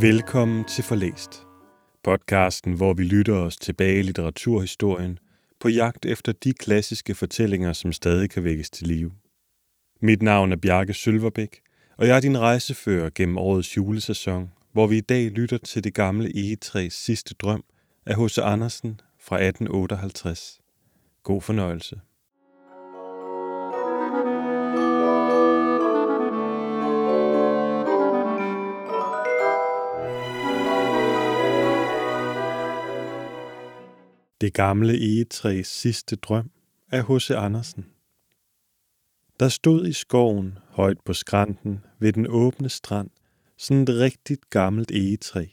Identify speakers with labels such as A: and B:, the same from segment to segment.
A: Velkommen til Forlæst. Podcasten, hvor vi lytter os tilbage i litteraturhistorien på jagt efter de klassiske fortællinger, som stadig kan vækkes til live. Mit navn er Bjarke Sølverbæk, og jeg er din rejsefører gennem årets julesæson, hvor vi i dag lytter til det gamle egetræs sidste drøm af H.C. Andersen fra 1858. God fornøjelse. Det gamle egetræs sidste drøm af H.C. Andersen. Der stod i skoven, højt på skrænten, ved den åbne strand, sådan et rigtigt gammelt egetræ.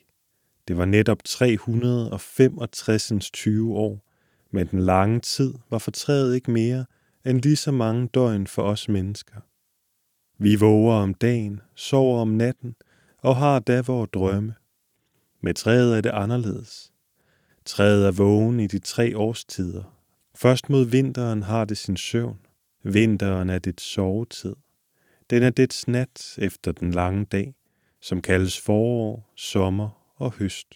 A: Det var netop 365 20 år, men den lange tid var for træet ikke mere end lige så mange døgn for os mennesker. Vi våger om dagen, sover om natten og har da vores drømme. Med træet er det anderledes. Træet er vågen i de tre årstider. Først mod vinteren har det sin søvn. Vinteren er dit sovetid. Den er dets nat efter den lange dag, som kaldes forår, sommer og høst.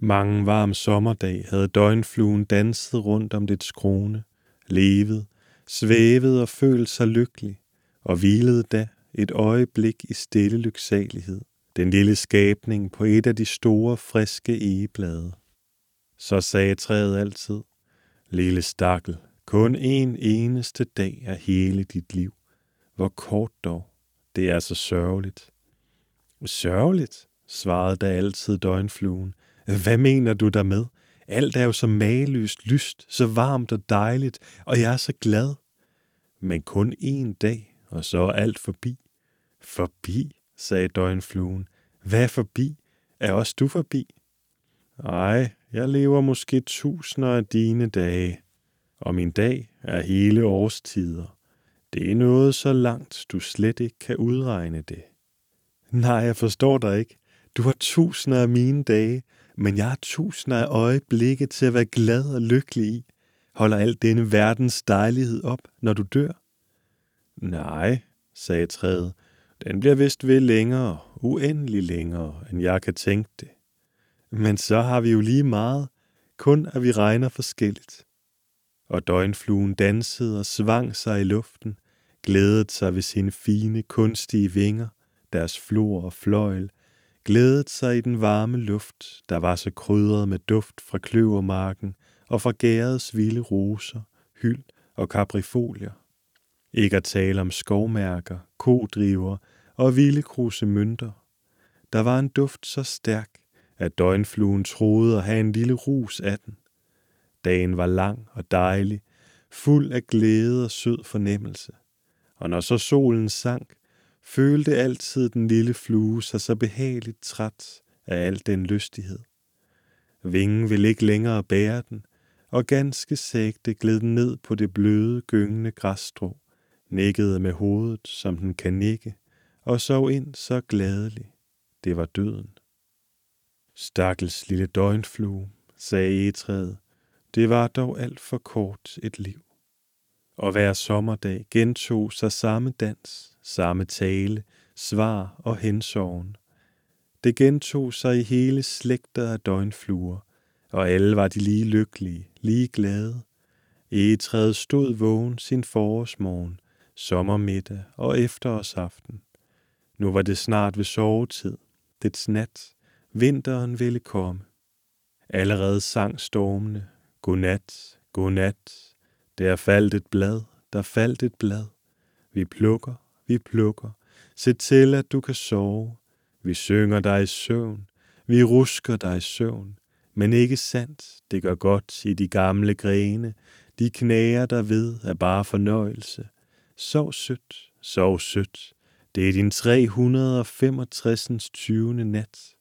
A: Mange varm sommerdag havde døgnfluen danset rundt om dit skrone, levet, svævet og følt sig lykkelig, og hvilede da et øjeblik i stille lyksalighed, den lille skabning på et af de store, friske egeblade. Så sagde træet altid, lille stakkel, kun en eneste dag er hele dit liv. Hvor kort dog, det er så sørgeligt. Sørgeligt, svarede da altid døgnfluen. Hvad mener du der med? Alt er jo så mageløst lyst, så varmt og dejligt, og jeg er så glad. Men kun en dag, og så er alt forbi. Forbi, sagde døgnfluen. Hvad er forbi? Er også du forbi? Nej, jeg lever måske tusinder af dine dage, og min dag er hele årstider. Det er noget så langt, du slet ikke kan udregne det. Nej, jeg forstår dig ikke. Du har tusinder af mine dage, men jeg har tusinder af øjeblikke til at være glad og lykkelig i. Holder alt denne verdens dejlighed op, når du dør? Nej, sagde træet. Den bliver vist ved længere, uendelig længere, end jeg kan tænke det. Men så har vi jo lige meget, kun at vi regner forskelligt. Og døgnfluen dansede og svang sig i luften, glædede sig ved sine fine, kunstige vinger, deres flor og fløjl, glædede sig i den varme luft, der var så krydret med duft fra kløvermarken og fra gærets vilde roser, hyld og kaprifolier. Ikke at tale om skovmærker, kodriver og vilde kruse mønter. Der var en duft så stærk, at døgnfluen troede at have en lille rus af den. Dagen var lang og dejlig, fuld af glæde og sød fornemmelse. Og når så solen sank, følte altid den lille flue sig så behageligt træt af al den lystighed. Vingen ville ikke længere bære den, og ganske sægte gled den ned på det bløde, gyngende græsstrå, nikkede med hovedet, som den kan nikke, og sov ind så gladelig. Det var døden. Stakkels lille døgnflue, sagde egetræet, det var dog alt for kort et liv. Og hver sommerdag gentog sig samme dans, samme tale, svar og hensorgen. Det gentog sig i hele slægter af døgnfluer, og alle var de lige lykkelige, lige glade. Egetræet stod vågen sin forårsmorgen, sommermiddag og efterårsaften. Nu var det snart ved sovetid, dets nat, Vinteren ville komme. Allerede sang stormene. Godnat, godnat. Der faldt et blad, der faldt et blad. Vi plukker, vi plukker. Se til, at du kan sove. Vi synger dig i søvn. Vi rusker dig i søvn. Men ikke sandt, det gør godt i de gamle grene. De knæer der ved er bare fornøjelse. Sov sødt, sov sødt. Det er din 365. 20. nat.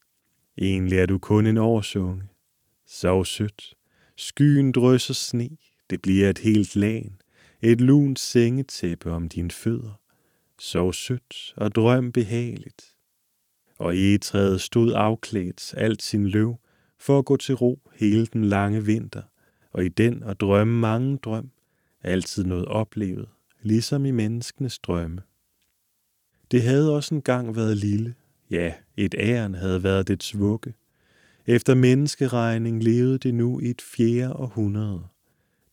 A: Egentlig er du kun en årsunge. Sov sødt. Skyen drysser sne. Det bliver et helt lagen. Et lunt sengetæppe om dine fødder. Sov sødt og drøm behageligt. Og egetræet stod afklædt alt sin løv for at gå til ro hele den lange vinter, og i den at drømme mange drøm, altid noget oplevet, ligesom i menneskenes drømme. Det havde også engang været lille, Ja, et æren havde været dets vugge. Efter menneskeregning levede det nu i et fjerde århundrede.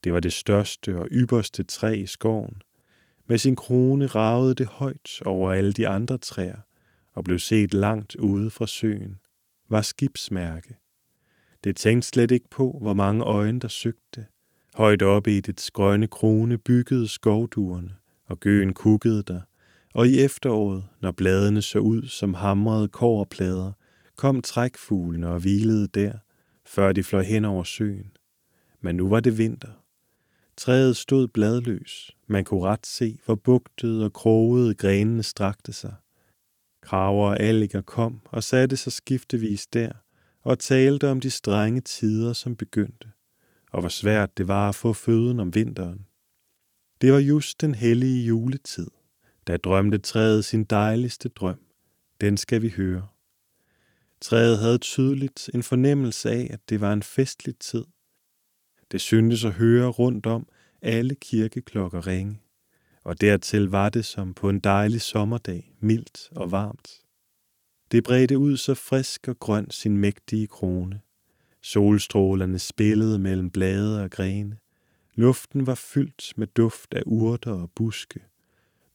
A: Det var det største og ypperste træ i skoven. Med sin krone ragede det højt over alle de andre træer og blev set langt ude fra søen. Var skibsmærke. Det tænkte slet ikke på, hvor mange øjne der søgte. Højt oppe i det grønne krone byggede skovduerne, og gøen kukkede der, og i efteråret, når bladene så ud som hamrede kårplader, kom trækfuglene og hvilede der, før de fløj hen over søen. Men nu var det vinter. Træet stod bladløs. Man kunne ret se, hvor bugtede og krogede grenene strakte sig. Kraver og alliger kom og satte sig skiftevis der og talte om de strenge tider, som begyndte, og hvor svært det var at få føden om vinteren. Det var just den hellige juletid. Da drømte træet sin dejligste drøm. Den skal vi høre. Træet havde tydeligt en fornemmelse af, at det var en festlig tid. Det syntes at høre rundt om alle kirkeklokker ringe, og dertil var det som på en dejlig sommerdag, mildt og varmt. Det bredte ud så frisk og grøn sin mægtige krone. Solstrålerne spillede mellem blade og grene. Luften var fyldt med duft af urter og buske.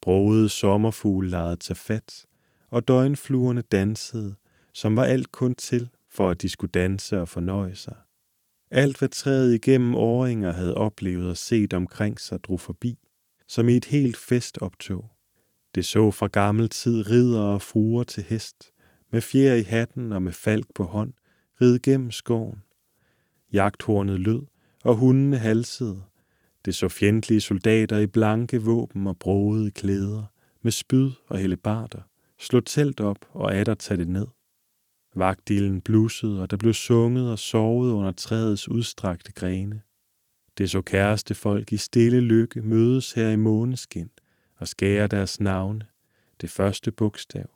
A: Brogede sommerfugle legede til fat, og døgnfluerne dansede, som var alt kun til, for at de skulle danse og fornøje sig. Alt, hvad træet igennem åringer havde oplevet og set omkring sig, drog forbi, som i et helt festoptog. Det så fra gammel tid ridder og fruer til hest, med fjer i hatten og med falk på hånd, ride gennem skoven. Jagthornet lød, og hundene halsede, det så fjendtlige soldater i blanke våben og broede klæder, med spyd og hellebarter, slå telt op og atter tage det ned. Vagtdillen blussede, og der blev sunget og sovet under træets udstrakte grene. Det så kæreste folk i stille lykke mødes her i måneskin og skære deres navne, det første bogstav,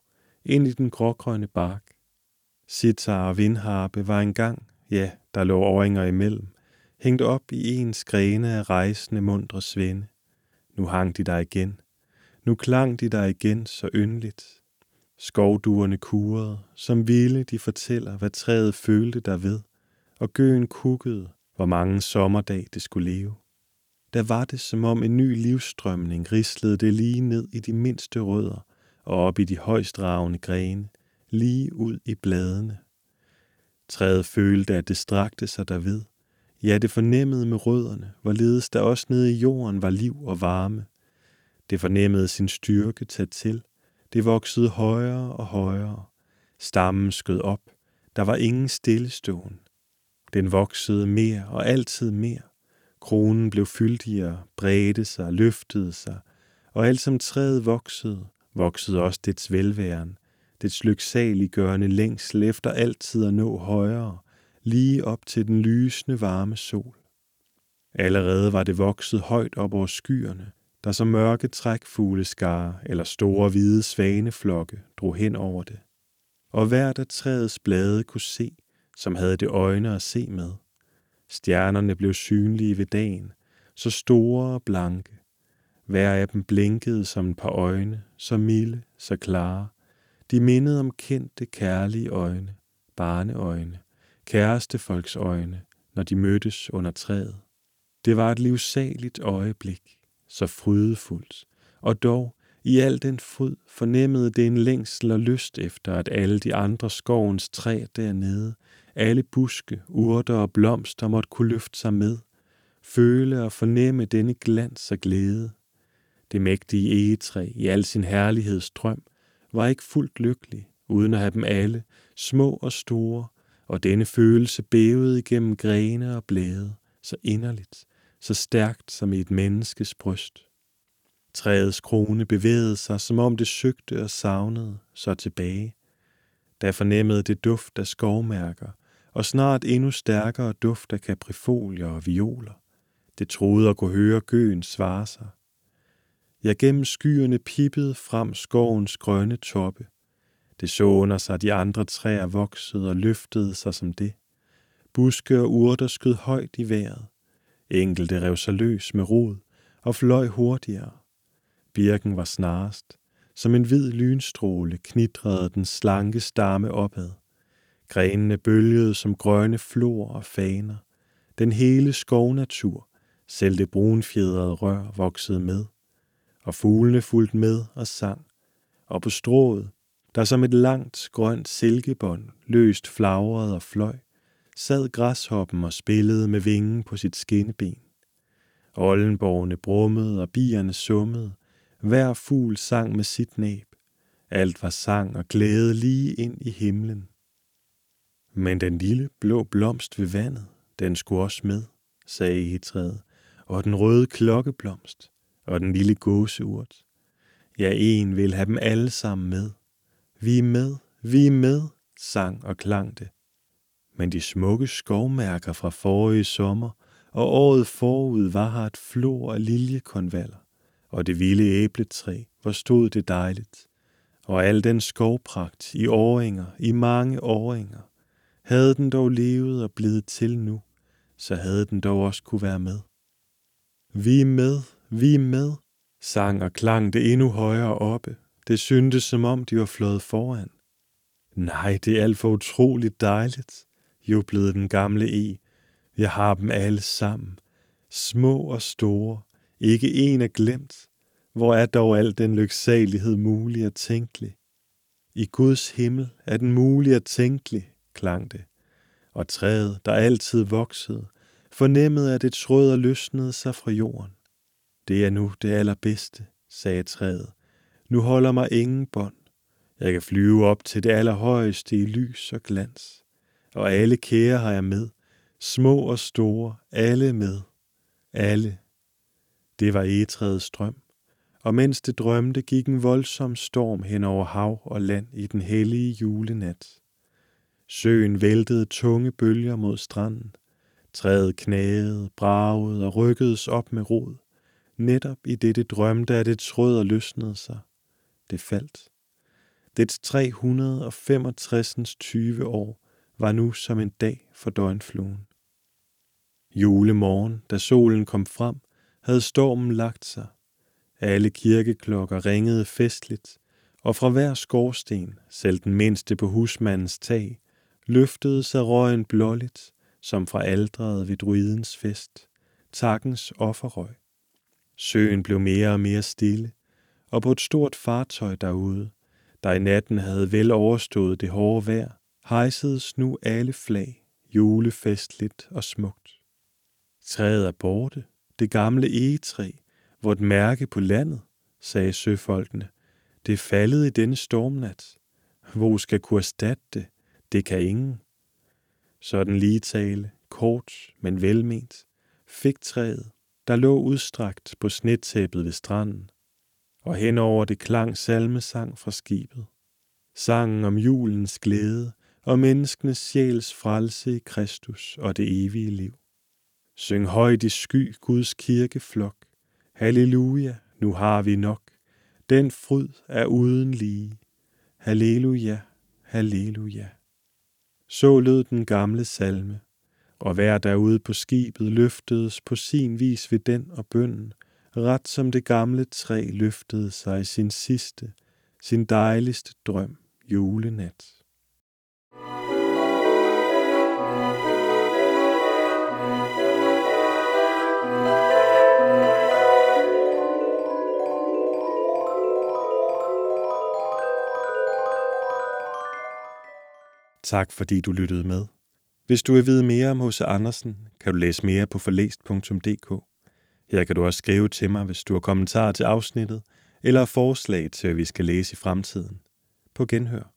A: ind i den grågrønne bark. Sitar og vindharpe var engang, ja, der lå åringer imellem, hængt op i en grene af rejsende mundre svende. Nu hang de der igen. Nu klang de der igen så yndeligt. Skovduerne kurede, som ville de fortæller, hvad træet følte der ved, og gøen kukkede, hvor mange sommerdag det skulle leve. Der var det, som om en ny livstrømning rislede det lige ned i de mindste rødder og op i de højst højstragende grene, lige ud i bladene. Træet følte, at det strakte sig derved, Ja, det fornemmede med rødderne, hvorledes der også nede i jorden var liv og varme. Det fornemmede sin styrke tage til. Det voksede højere og højere. Stammen skød op. Der var ingen stilleståen. Den voksede mere og altid mere. Kronen blev fyldigere, bredte sig, løftede sig, og alt som træet voksede, voksede også dets velværen, dets lyksaliggørende længsel efter altid at nå højere, lige op til den lysende varme sol. Allerede var det vokset højt op over skyerne, der som mørke trækfugleskare eller store hvide svaneflokke drog hen over det. Og hvert af træets blade kunne se, som havde det øjne at se med. Stjernerne blev synlige ved dagen, så store og blanke. Hver af dem blinkede som et par øjne, så milde, så klare. De mindede om kendte, kærlige øjne, barneøjne kærestefolks øjne, når de mødtes under træet. Det var et livsaligt øjeblik, så frydefuldt, og dog i al den fryd fornemmede det en længsel og lyst efter, at alle de andre skovens træer dernede, alle buske, urter og blomster måtte kunne løfte sig med, føle og fornemme denne glans og glæde. Det mægtige egetræ i al sin herlighedsdrøm var ikke fuldt lykkelig, uden at have dem alle, små og store, og denne følelse bævede igennem grene og blade, så inderligt, så stærkt som i et menneskes bryst. Træets krone bevægede sig, som om det søgte og savnede, så tilbage. Da fornemmede det duft af skovmærker, og snart endnu stærkere duft af kaprifolier og violer. Det troede at kunne høre gøen svare sig. Jeg gennem skyerne pippede frem skovens grønne toppe – det så under sig, de andre træer voksede og løftede sig som det. Buske og urter skød højt i vejret. Enkelte rev sig løs med rod og fløj hurtigere. Birken var snarest. Som en hvid lynstråle knitrede den slanke stamme opad. Grenene bølgede som grønne flor og faner. Den hele skovnatur, selv det brunfjedrede rør, voksede med. Og fuglene fulgte med og sang. Og på strået, der som et langt grønt silkebånd løst flagrede og fløj, sad græshoppen og spillede med vingen på sit skinneben. Oldenborgene brummede og bierne summede, hver fugl sang med sit næb. Alt var sang og glæde lige ind i himlen. Men den lille blå blomst ved vandet, den skulle også med, sagde egetræet, og den røde klokkeblomst, og den lille gåseurt. Ja, en vil have dem alle sammen med. Vi er med, vi er med, sang og klang det. Men de smukke skovmærker fra forrige sommer og året forud var her et flor af liljekonvaller, og det vilde æbletræ, hvor stod det dejligt. Og al den skovpragt i åringer, i mange åringer, havde den dog levet og blevet til nu, så havde den dog også kunne være med. Vi er med, vi er med, sang og klang det endnu højere oppe. Det syntes som om de var flået foran. Nej, det er alt for utroligt dejligt, jublede den gamle E. Jeg har dem alle sammen, små og store, ikke en er glemt. Hvor er dog al den lyksalighed mulig og tænkelig? I Guds himmel er den mulig og tænkelig, klang det. Og træet, der altid voksede, fornemmede, at et rødder løsnede sig fra jorden. Det er nu det allerbedste, sagde træet. Nu holder mig ingen bånd. Jeg kan flyve op til det allerhøjeste i lys og glans. Og alle kære har jeg med, små og store, alle med. Alle. Det var egetræets drøm. Og mens det drømte, gik en voldsom storm hen over hav og land i den hellige julenat. Søen væltede tunge bølger mod stranden. Træet knagede, bragede og rykkedes op med rod. Netop i dette drømte, at et rødder løsnede sig. Det faldt. Dets 365. 20 år var nu som en dag for døgnfluen. Julemorgen, da solen kom frem, havde stormen lagt sig. Alle kirkeklokker ringede festligt, og fra hver skorsten, selv den mindste på husmandens tag, løftede sig røgen blåligt, som fra aldret ved druidens fest, takkens offerrøg. Søen blev mere og mere stille, og på et stort fartøj derude, der i natten havde vel overstået det hårde vejr, hejsedes nu alle flag, julefestligt og smukt. Træet er borte, det gamle egetræ, vort mærke på landet, sagde søfolkene. Det er faldet i denne stormnat. Hvor skal kunne erstatte det? Det kan ingen. Sådan lige tale, kort, men velment, fik træet, der lå udstrakt på snetæppet ved stranden, og henover det klang salmesang fra skibet. Sangen om julens glæde og menneskenes sjæls frelse i Kristus og det evige liv. Syng højt i sky Guds kirkeflok. Halleluja, nu har vi nok. Den fryd er uden lige. Halleluja, halleluja. Så lød den gamle salme, og hver derude på skibet løftedes på sin vis ved den og bønden, ret som det gamle træ løftede sig sin sidste, sin dejligste drøm julenat. Tak fordi du lyttede med. Hvis du vil vide mere om H.C. Andersen, kan du læse mere på forlæst.dk. Her kan du også skrive til mig, hvis du har kommentarer til afsnittet, eller forslag til, hvad vi skal læse i fremtiden. På genhør.